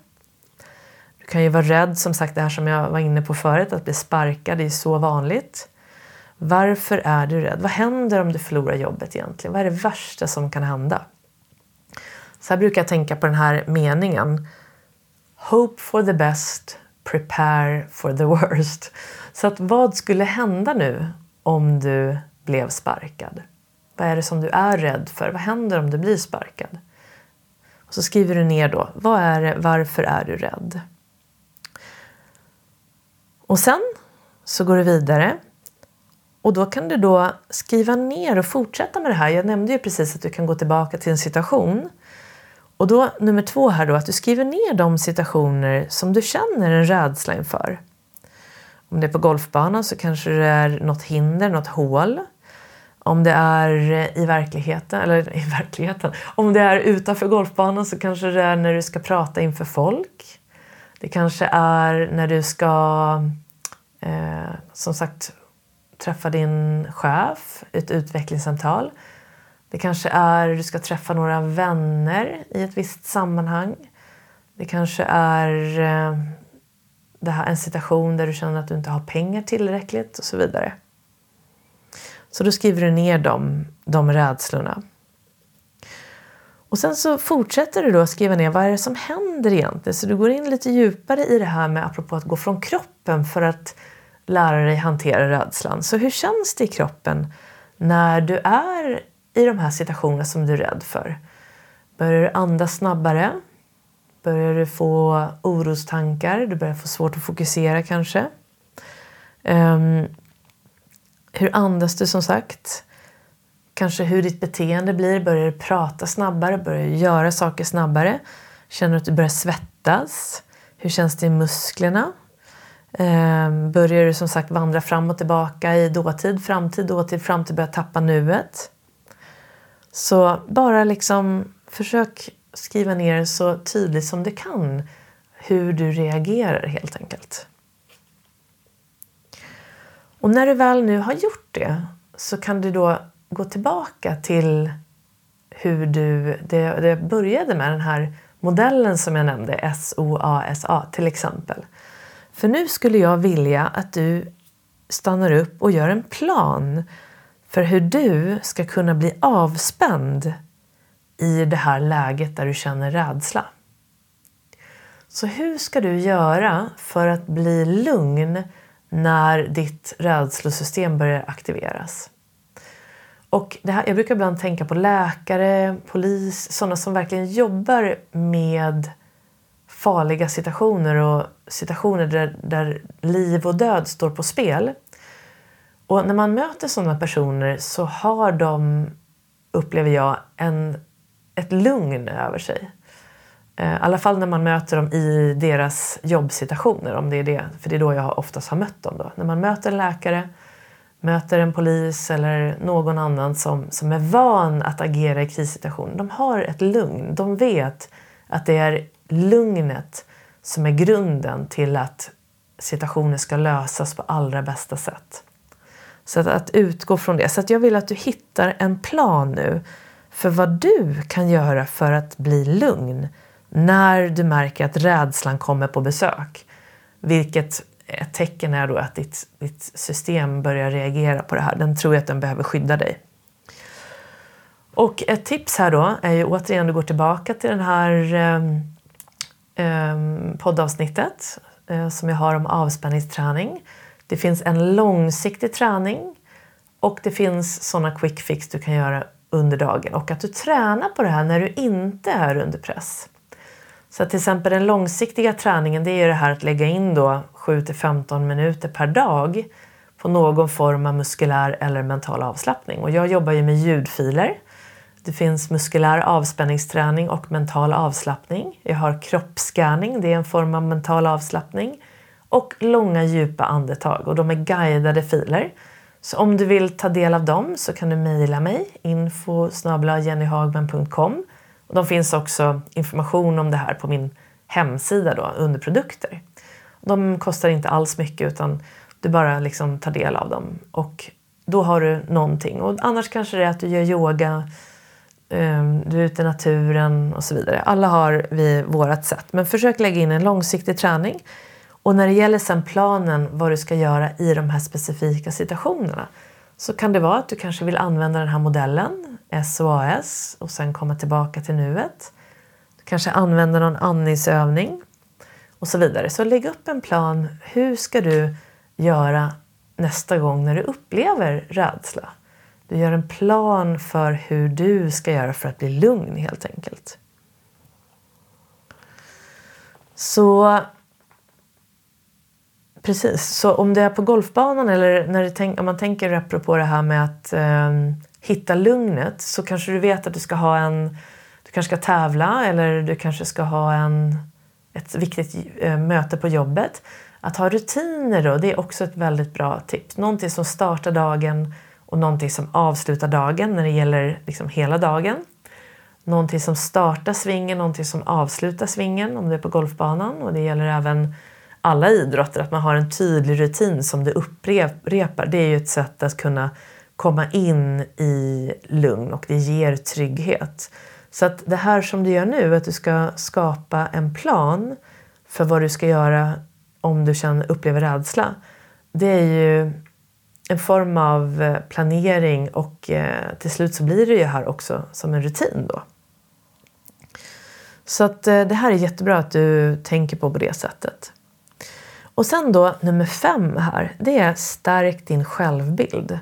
Du kan ju vara rädd, som sagt det här som jag var inne på förut, att bli sparkad Det är så vanligt. Varför är du rädd? Vad händer om du förlorar jobbet egentligen? Vad är det värsta som kan hända? Så här brukar jag tänka på den här meningen. Hope for the best, prepare for the worst. Så att vad skulle hända nu om du blev sparkad? Vad är det som du är rädd för? Vad händer om du blir sparkad? Och så skriver du ner då, vad är det, varför är du rädd? Och sen så går du vidare och då kan du då skriva ner och fortsätta med det här. Jag nämnde ju precis att du kan gå tillbaka till en situation. Och då nummer två här då, att du skriver ner de situationer som du känner en rädsla inför. Om det är på golfbanan så kanske det är något hinder, något hål. Om det är eh, i verkligheten, eller i verkligheten, om det är utanför golfbanan så kanske det är när du ska prata inför folk. Det kanske är när du ska, eh, som sagt, träffa din chef, ett utvecklingssamtal. Det kanske är du ska träffa några vänner i ett visst sammanhang. Det kanske är eh, det här, en situation där du känner att du inte har pengar tillräckligt och så vidare. Så då skriver du ner de, de rädslorna. Och sen så fortsätter du då att skriva ner vad är det som händer egentligen. Så du går in lite djupare i det här med apropå att gå från kroppen för att lära dig hantera rädslan. Så hur känns det i kroppen när du är i de här situationerna som du är rädd för? Börjar du andas snabbare? Börjar du få orostankar? Du börjar få svårt att fokusera kanske? Um, hur andas du som sagt? Kanske hur ditt beteende blir. Börjar du prata snabbare? Börjar du göra saker snabbare? Känner du att du börjar svettas? Hur känns det i musklerna? Eh, börjar du som sagt vandra fram och tillbaka i dåtid, framtid, dåtid, framtid, Börjar tappa nuet? Så bara liksom försök skriva ner så tydligt som du kan hur du reagerar helt enkelt. Och när du väl nu har gjort det så kan du då gå tillbaka till hur du, det, det började med den här modellen som jag nämnde, SOASA till exempel. För nu skulle jag vilja att du stannar upp och gör en plan för hur du ska kunna bli avspänd i det här läget där du känner rädsla. Så hur ska du göra för att bli lugn när ditt rädslosystem börjar aktiveras? Och det här, jag brukar ibland tänka på läkare, polis, sådana som verkligen jobbar med farliga situationer och situationer där, där liv och död står på spel. Och när man möter sådana personer så har de, upplever jag, en ett lugn över sig. Eh, I alla fall när man möter dem i deras jobbsituationer. Om det är det, för det är då jag oftast har mött dem. Då. När man möter en läkare, möter en polis eller någon annan som, som är van att agera i krissituationer. De har ett lugn. De vet att det är lugnet som är grunden till att situationer ska lösas på allra bästa sätt. Så att, att utgå från det. Så att jag vill att du hittar en plan nu för vad du kan göra för att bli lugn när du märker att rädslan kommer på besök. Vilket ett tecken är då att ditt, ditt system börjar reagera på det här. Den tror att den behöver skydda dig. Och ett tips här då är ju återigen, du går tillbaka till det här eh, poddavsnittet eh, som jag har om avspänningsträning. Det finns en långsiktig träning och det finns sådana quick fix du kan göra under dagen och att du tränar på det här när du inte är under press. Så till exempel den långsiktiga träningen det är det här att lägga in då 7 15 minuter per dag på någon form av muskulär eller mental avslappning. Och jag jobbar ju med ljudfiler. Det finns muskulär avspänningsträning och mental avslappning. Jag har kroppsscanning, det är en form av mental avslappning. Och långa djupa andetag och de är guidade filer så om du vill ta del av dem så kan du mejla mig, info jennyhagman.com. De finns också information om det här på min hemsida då, under produkter. De kostar inte alls mycket utan du bara liksom tar del av dem och då har du någonting. Och annars kanske det är att du gör yoga, ehm, du är ute i naturen och så vidare. Alla har vi vårat sätt. Men försök lägga in en långsiktig träning och när det gäller sen planen vad du ska göra i de här specifika situationerna så kan det vara att du kanske vill använda den här modellen, SOAS, och sen komma tillbaka till nuet. Du kanske använder någon andningsövning och så vidare. Så lägg upp en plan. Hur ska du göra nästa gång när du upplever rädsla? Du gör en plan för hur du ska göra för att bli lugn helt enkelt. Så Precis, så om det är på golfbanan eller när tänk, om man tänker apropå det här med att eh, hitta lugnet så kanske du vet att du ska ha en, du kanske ska tävla eller du kanske ska ha en, ett viktigt eh, möte på jobbet. Att ha rutiner då, det är också ett väldigt bra tips. Någonting som startar dagen och någonting som avslutar dagen när det gäller liksom hela dagen. Någonting som startar svingen, någonting som avslutar svingen om du är på golfbanan. Och det gäller även alla idrotter, att man har en tydlig rutin som du upprepar. Det är ju ett sätt att kunna komma in i lugn och det ger trygghet. Så att det här som du gör nu, att du ska skapa en plan för vad du ska göra om du känner, upplever rädsla. Det är ju en form av eh, planering och eh, till slut så blir det ju här också som en rutin då. Så att eh, det här är jättebra att du tänker på på det sättet. Och sen då nummer fem här, det är stärk din självbild.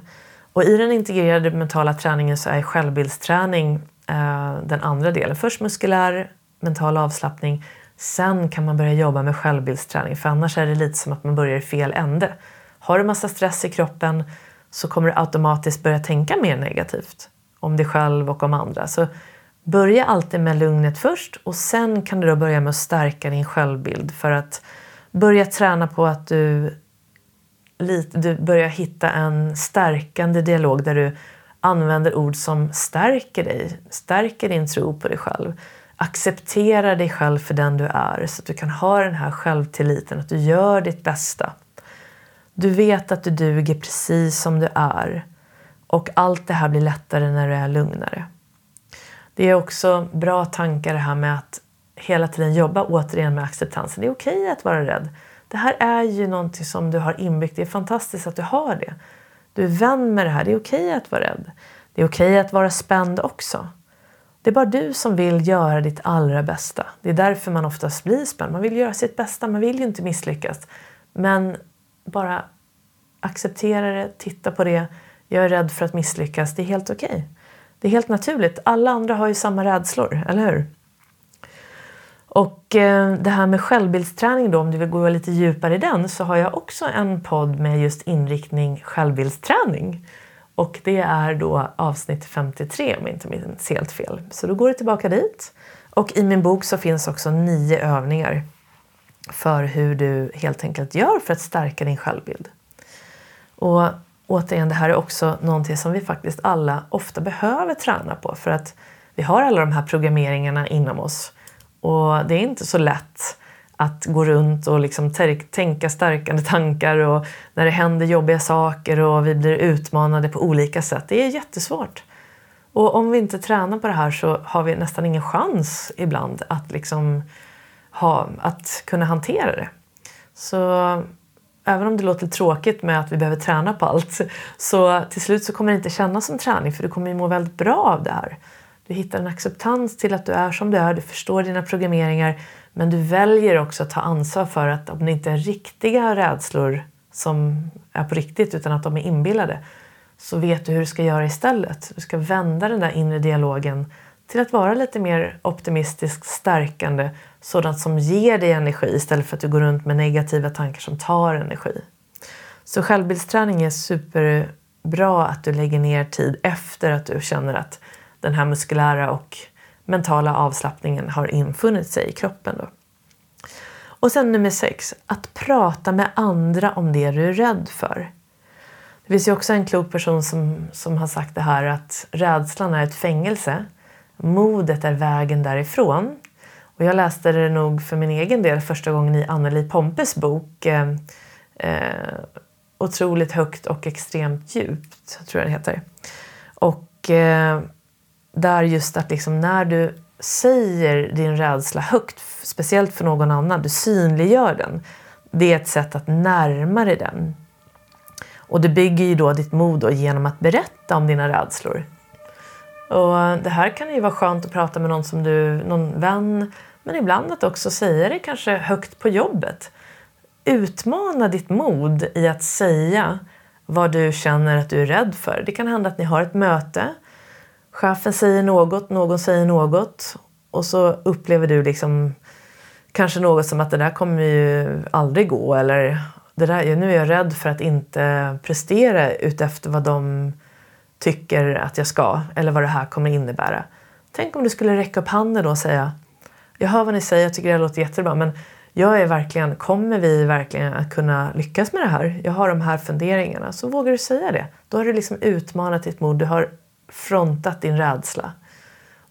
Och i den integrerade mentala träningen så är självbildsträning eh, den andra delen. Först muskulär mental avslappning, sen kan man börja jobba med självbildsträning för annars är det lite som att man börjar i fel ände. Har du massa stress i kroppen så kommer du automatiskt börja tänka mer negativt om dig själv och om andra. Så börja alltid med lugnet först och sen kan du då börja med att stärka din självbild för att börja träna på att du, du börjar hitta en stärkande dialog där du använder ord som stärker dig, stärker din tro på dig själv. Acceptera dig själv för den du är så att du kan ha den här självtilliten, att du gör ditt bästa. Du vet att du duger precis som du är och allt det här blir lättare när du är lugnare. Det är också bra tankar det här med att hela tiden jobba återigen med acceptansen. Det är okej okay att vara rädd. Det här är ju någonting som du har inbyggt. Det är fantastiskt att du har det. Du är vän med det här. Det är okej att vara rädd. Det är okej att vara spänd också. Det är bara du som vill göra ditt allra bästa. Det är därför man oftast blir spänd. Man vill göra sitt bästa, man vill ju inte misslyckas. Men bara acceptera det, titta på det. Jag är rädd för att misslyckas. Det är helt okej. Det är helt naturligt. Alla andra har ju samma rädslor, eller hur? Och eh, det här med självbildsträning då, om du vill gå lite djupare i den, så har jag också en podd med just inriktning självbildsträning. Och det är då avsnitt 53 om jag inte minns helt fel. Så då går du tillbaka dit. Och i min bok så finns också nio övningar för hur du helt enkelt gör för att stärka din självbild. Och återigen, det här är också någonting som vi faktiskt alla ofta behöver träna på för att vi har alla de här programmeringarna inom oss och det är inte så lätt att gå runt och liksom tänka stärkande tankar och när det händer jobbiga saker och vi blir utmanade på olika sätt. Det är jättesvårt. Och om vi inte tränar på det här så har vi nästan ingen chans ibland att, liksom ha, att kunna hantera det. Så även om det låter tråkigt med att vi behöver träna på allt så till slut så kommer det inte kännas som träning för du kommer ju må väldigt bra av det här. Du hittar en acceptans till att du är som du är, du förstår dina programmeringar men du väljer också att ta ansvar för att om det inte är riktiga rädslor som är på riktigt utan att de är inbillade så vet du hur du ska göra istället. Du ska vända den där inre dialogen till att vara lite mer optimistisk, stärkande, sådant som ger dig energi istället för att du går runt med negativa tankar som tar energi. Så självbildsträning är superbra att du lägger ner tid efter att du känner att den här muskulära och mentala avslappningen har infunnit sig i kroppen. Då. Och sen nummer sex, att prata med andra om det du är rädd för. Det finns ju också en klok person som, som har sagt det här att rädslan är ett fängelse. Modet är vägen därifrån. Och jag läste det nog för min egen del första gången i Anneli Pompes bok eh, eh, Otroligt högt och extremt djupt, tror jag det heter. Och eh, där just att liksom när du säger din rädsla högt, speciellt för någon annan, du synliggör den. Det är ett sätt att närma dig den. Och du bygger ju då ditt mod då genom att berätta om dina rädslor. Och det här kan ju vara skönt att prata med någon som du, någon vän, men ibland att också säga det kanske högt på jobbet. Utmana ditt mod i att säga vad du känner att du är rädd för. Det kan hända att ni har ett möte Chefen säger något, någon säger något och så upplever du liksom kanske något som att det där kommer ju aldrig gå eller det där, nu är jag rädd för att inte prestera utefter vad de tycker att jag ska eller vad det här kommer innebära. Tänk om du skulle räcka upp handen och säga Jag hör vad ni säger, jag tycker det låter jättebra men jag är verkligen, kommer vi verkligen att kunna lyckas med det här? Jag har de här funderingarna. Så vågar du säga det. Då har du liksom utmanat ditt mod, du har frontat din rädsla.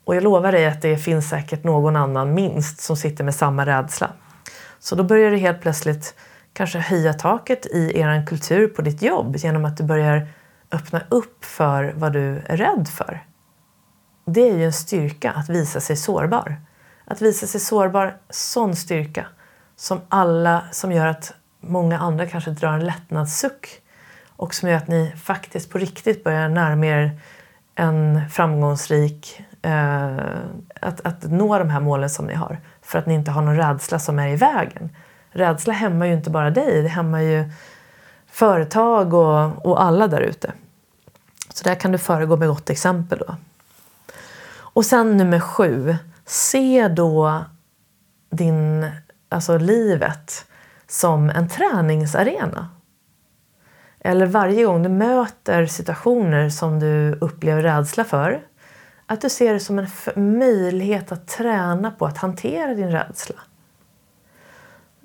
Och jag lovar dig att det finns säkert någon annan minst som sitter med samma rädsla. Så då börjar du helt plötsligt kanske höja taket i er kultur på ditt jobb genom att du börjar öppna upp för vad du är rädd för. Det är ju en styrka att visa sig sårbar. Att visa sig sårbar, sån styrka som alla, som gör att många andra kanske drar en lättnadssuck och som gör att ni faktiskt på riktigt börjar närma er en framgångsrik, eh, att, att nå de här målen som ni har. För att ni inte har någon rädsla som är i vägen. Rädsla hämmar ju inte bara dig, det hämmar ju företag och, och alla där ute. Så där kan du föregå med gott exempel då. Och sen nummer sju, se då din, alltså livet som en träningsarena. Eller varje gång du möter situationer som du upplever rädsla för, att du ser det som en möjlighet att träna på att hantera din rädsla.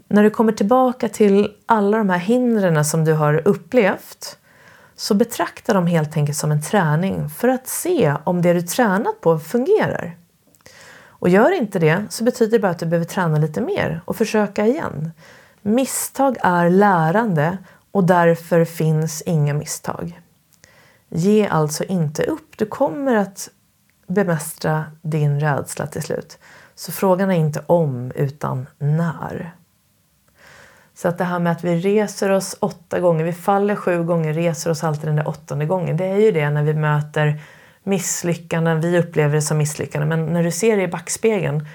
När du kommer tillbaka till alla de här hindren som du har upplevt så betrakta dem helt enkelt som en träning för att se om det du tränat på fungerar. Och gör inte det så betyder det bara att du behöver träna lite mer och försöka igen. Misstag är lärande och därför finns inga misstag. Ge alltså inte upp. Du kommer att bemästra din rädsla till slut. Så frågan är inte om utan när. Så att det här med att vi reser oss åtta gånger, vi faller sju gånger, reser oss alltid den där åttonde gången. Det är ju det när vi möter misslyckanden, vi upplever det som misslyckanden. Men när du ser det i backspegeln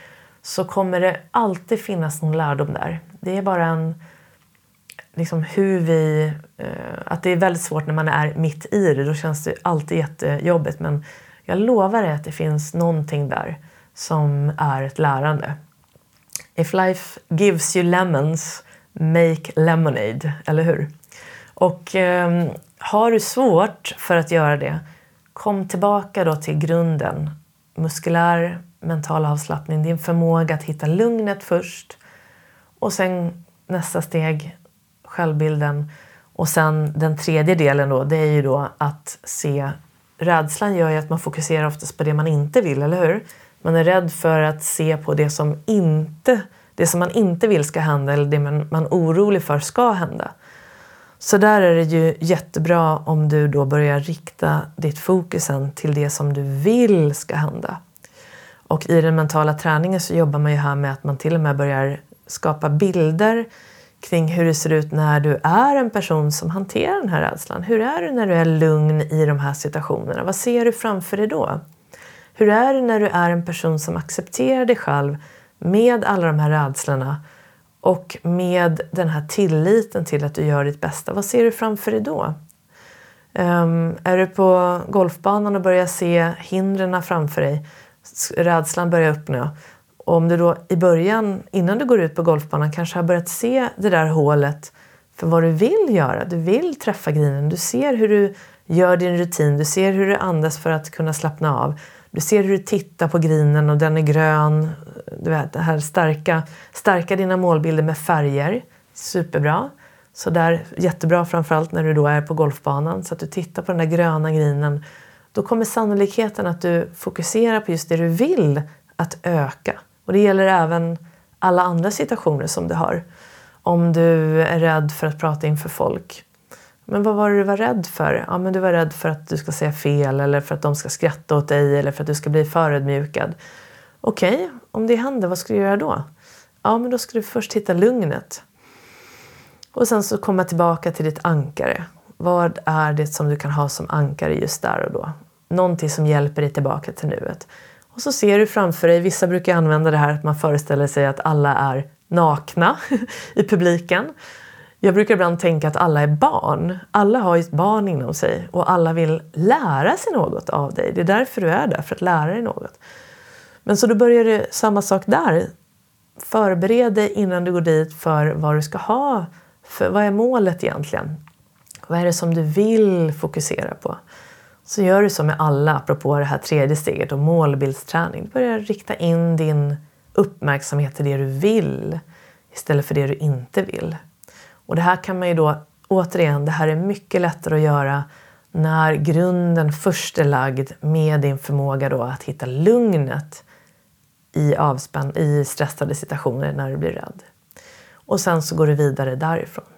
så kommer det alltid finnas någon lärdom där. Det är bara en, liksom hur vi, eh, att det är väldigt svårt när man är mitt i det. Då känns det alltid jättejobbigt. Men jag lovar dig att det finns någonting där som är ett lärande. If life gives you lemons Make Lemonade, eller hur? Och eh, har du svårt för att göra det, kom tillbaka då till grunden. Muskulär mental avslappning, din förmåga att hitta lugnet först och sen nästa steg, självbilden. Och sen den tredje delen då, det är ju då att se Rädslan gör ju att man fokuserar oftast på det man inte vill, eller hur? Man är rädd för att se på det som inte det som man inte vill ska hända eller det man, man är orolig för ska hända. Så där är det ju jättebra om du då börjar rikta ditt fokus till det som du vill ska hända. Och i den mentala träningen så jobbar man ju här med att man till och med börjar skapa bilder kring hur det ser ut när du är en person som hanterar den här rädslan. Hur är du när du är lugn i de här situationerna? Vad ser du framför dig då? Hur är det när du är en person som accepterar dig själv med alla de här rädslorna och med den här tilliten till att du gör ditt bästa, vad ser du framför dig då? Um, är du på golfbanan och börjar se hindren framför dig, rädslan börjar öppna. Och om du då i början, innan du går ut på golfbanan, kanske har börjat se det där hålet för vad du vill göra. Du vill träffa grinen, du ser hur du gör din rutin, du ser hur du andas för att kunna slappna av. Du ser hur du tittar på grinen och den är grön. Du vet, det här starka, stärka dina målbilder med färger. Superbra. Så där, jättebra framförallt när du då är på golfbanan. Så att du tittar på den där gröna grinen. Då kommer sannolikheten att du fokuserar på just det du vill att öka. Och det gäller även alla andra situationer som du har. Om du är rädd för att prata inför folk men vad var det du var rädd för? Ja, men du var rädd för att du ska säga fel eller för att de ska skratta åt dig eller för att du ska bli förödmjukad. Okej, okay, om det händer, vad ska du göra då? Ja, men då ska du först hitta lugnet. Och sen så komma tillbaka till ditt ankare. Vad är det som du kan ha som ankare just där och då? Någonting som hjälper dig tillbaka till nuet. Och så ser du framför dig, vissa brukar använda det här att man föreställer sig att alla är nakna [LAUGHS] i publiken. Jag brukar ibland tänka att alla är barn. Alla har ett barn inom sig och alla vill lära sig något av dig. Det är därför du är där, för att lära dig något. Men så då börjar det samma sak där. Förbered dig innan du går dit för vad du ska ha. För, vad är målet egentligen? Vad är det som du vill fokusera på? Så gör du så med alla, apropå det här tredje steget och målbildsträning. Börja rikta in din uppmärksamhet till det du vill istället för det du inte vill. Och det här kan man ju då, återigen, det här är mycket lättare att göra när grunden först är lagd med din förmåga då att hitta lugnet i, avspänn, i stressade situationer när du blir rädd. Och sen så går du vidare därifrån.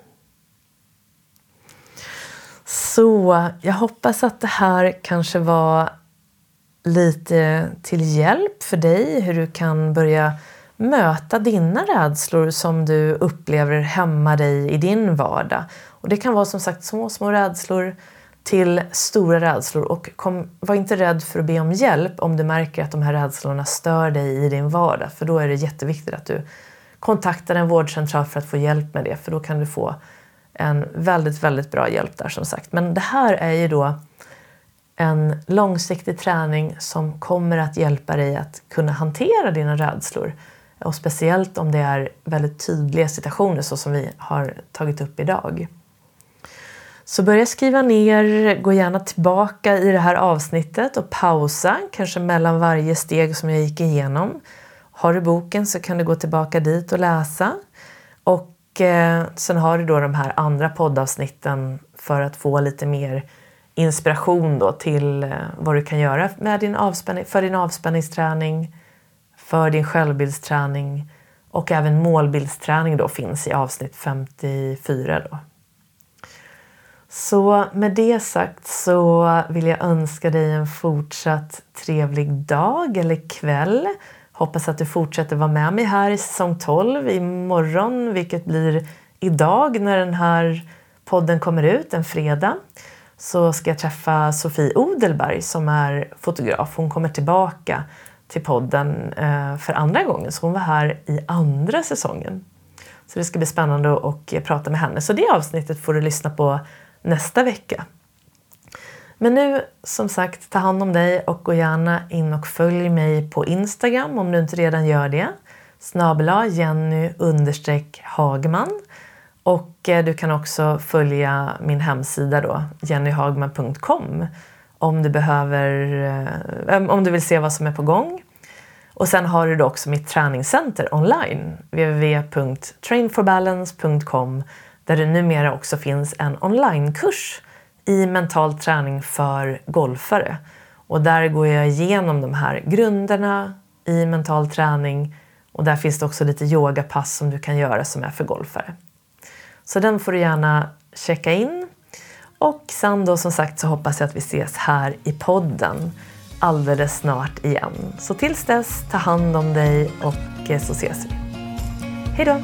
Så jag hoppas att det här kanske var lite till hjälp för dig hur du kan börja möta dina rädslor som du upplever hämmar dig i din vardag. Och det kan vara som sagt små, små rädslor till stora rädslor. Och kom, var inte rädd för att be om hjälp om du märker att de här rädslorna stör dig i din vardag. För då är det jätteviktigt att du kontaktar en vårdcentral för att få hjälp med det. För då kan du få en väldigt, väldigt bra hjälp där som sagt. Men det här är ju då en långsiktig träning som kommer att hjälpa dig att kunna hantera dina rädslor. Och speciellt om det är väldigt tydliga situationer så som vi har tagit upp idag. Så börja skriva ner, gå gärna tillbaka i det här avsnittet och pausa, kanske mellan varje steg som jag gick igenom. Har du boken så kan du gå tillbaka dit och läsa. Och eh, sen har du då de här andra poddavsnitten för att få lite mer inspiration då till eh, vad du kan göra med din avspänning, för din avspänningsträning, för din självbildsträning och även målbildsträning då finns i avsnitt 54. Då. Så med det sagt så vill jag önska dig en fortsatt trevlig dag eller kväll. Hoppas att du fortsätter vara med mig här i säsong 12 imorgon, vilket blir idag när den här podden kommer ut, en fredag så ska jag träffa Sofie Odelberg som är fotograf. Hon kommer tillbaka till podden eh, för andra gången, så hon var här i andra säsongen. Så det ska bli spännande att prata med henne. Så det avsnittet får du lyssna på nästa vecka. Men nu, som sagt, ta hand om dig och gå gärna in och följ mig på Instagram om du inte redan gör det. Snabela Jenny Hagman. Och eh, du kan också följa min hemsida då, jennyhagman.com om du behöver, eh, om du vill se vad som är på gång. Och sen har du då också mitt träningscenter online, www.trainforbalance.com där det numera också finns en onlinekurs i mental träning för golfare. Och där går jag igenom de här grunderna i mental träning och där finns det också lite yogapass som du kan göra som är för golfare. Så den får du gärna checka in. Och sen då som sagt så hoppas jag att vi ses här i podden alldeles snart igen. Så tills dess, ta hand om dig och eh, så ses vi. Hejdå!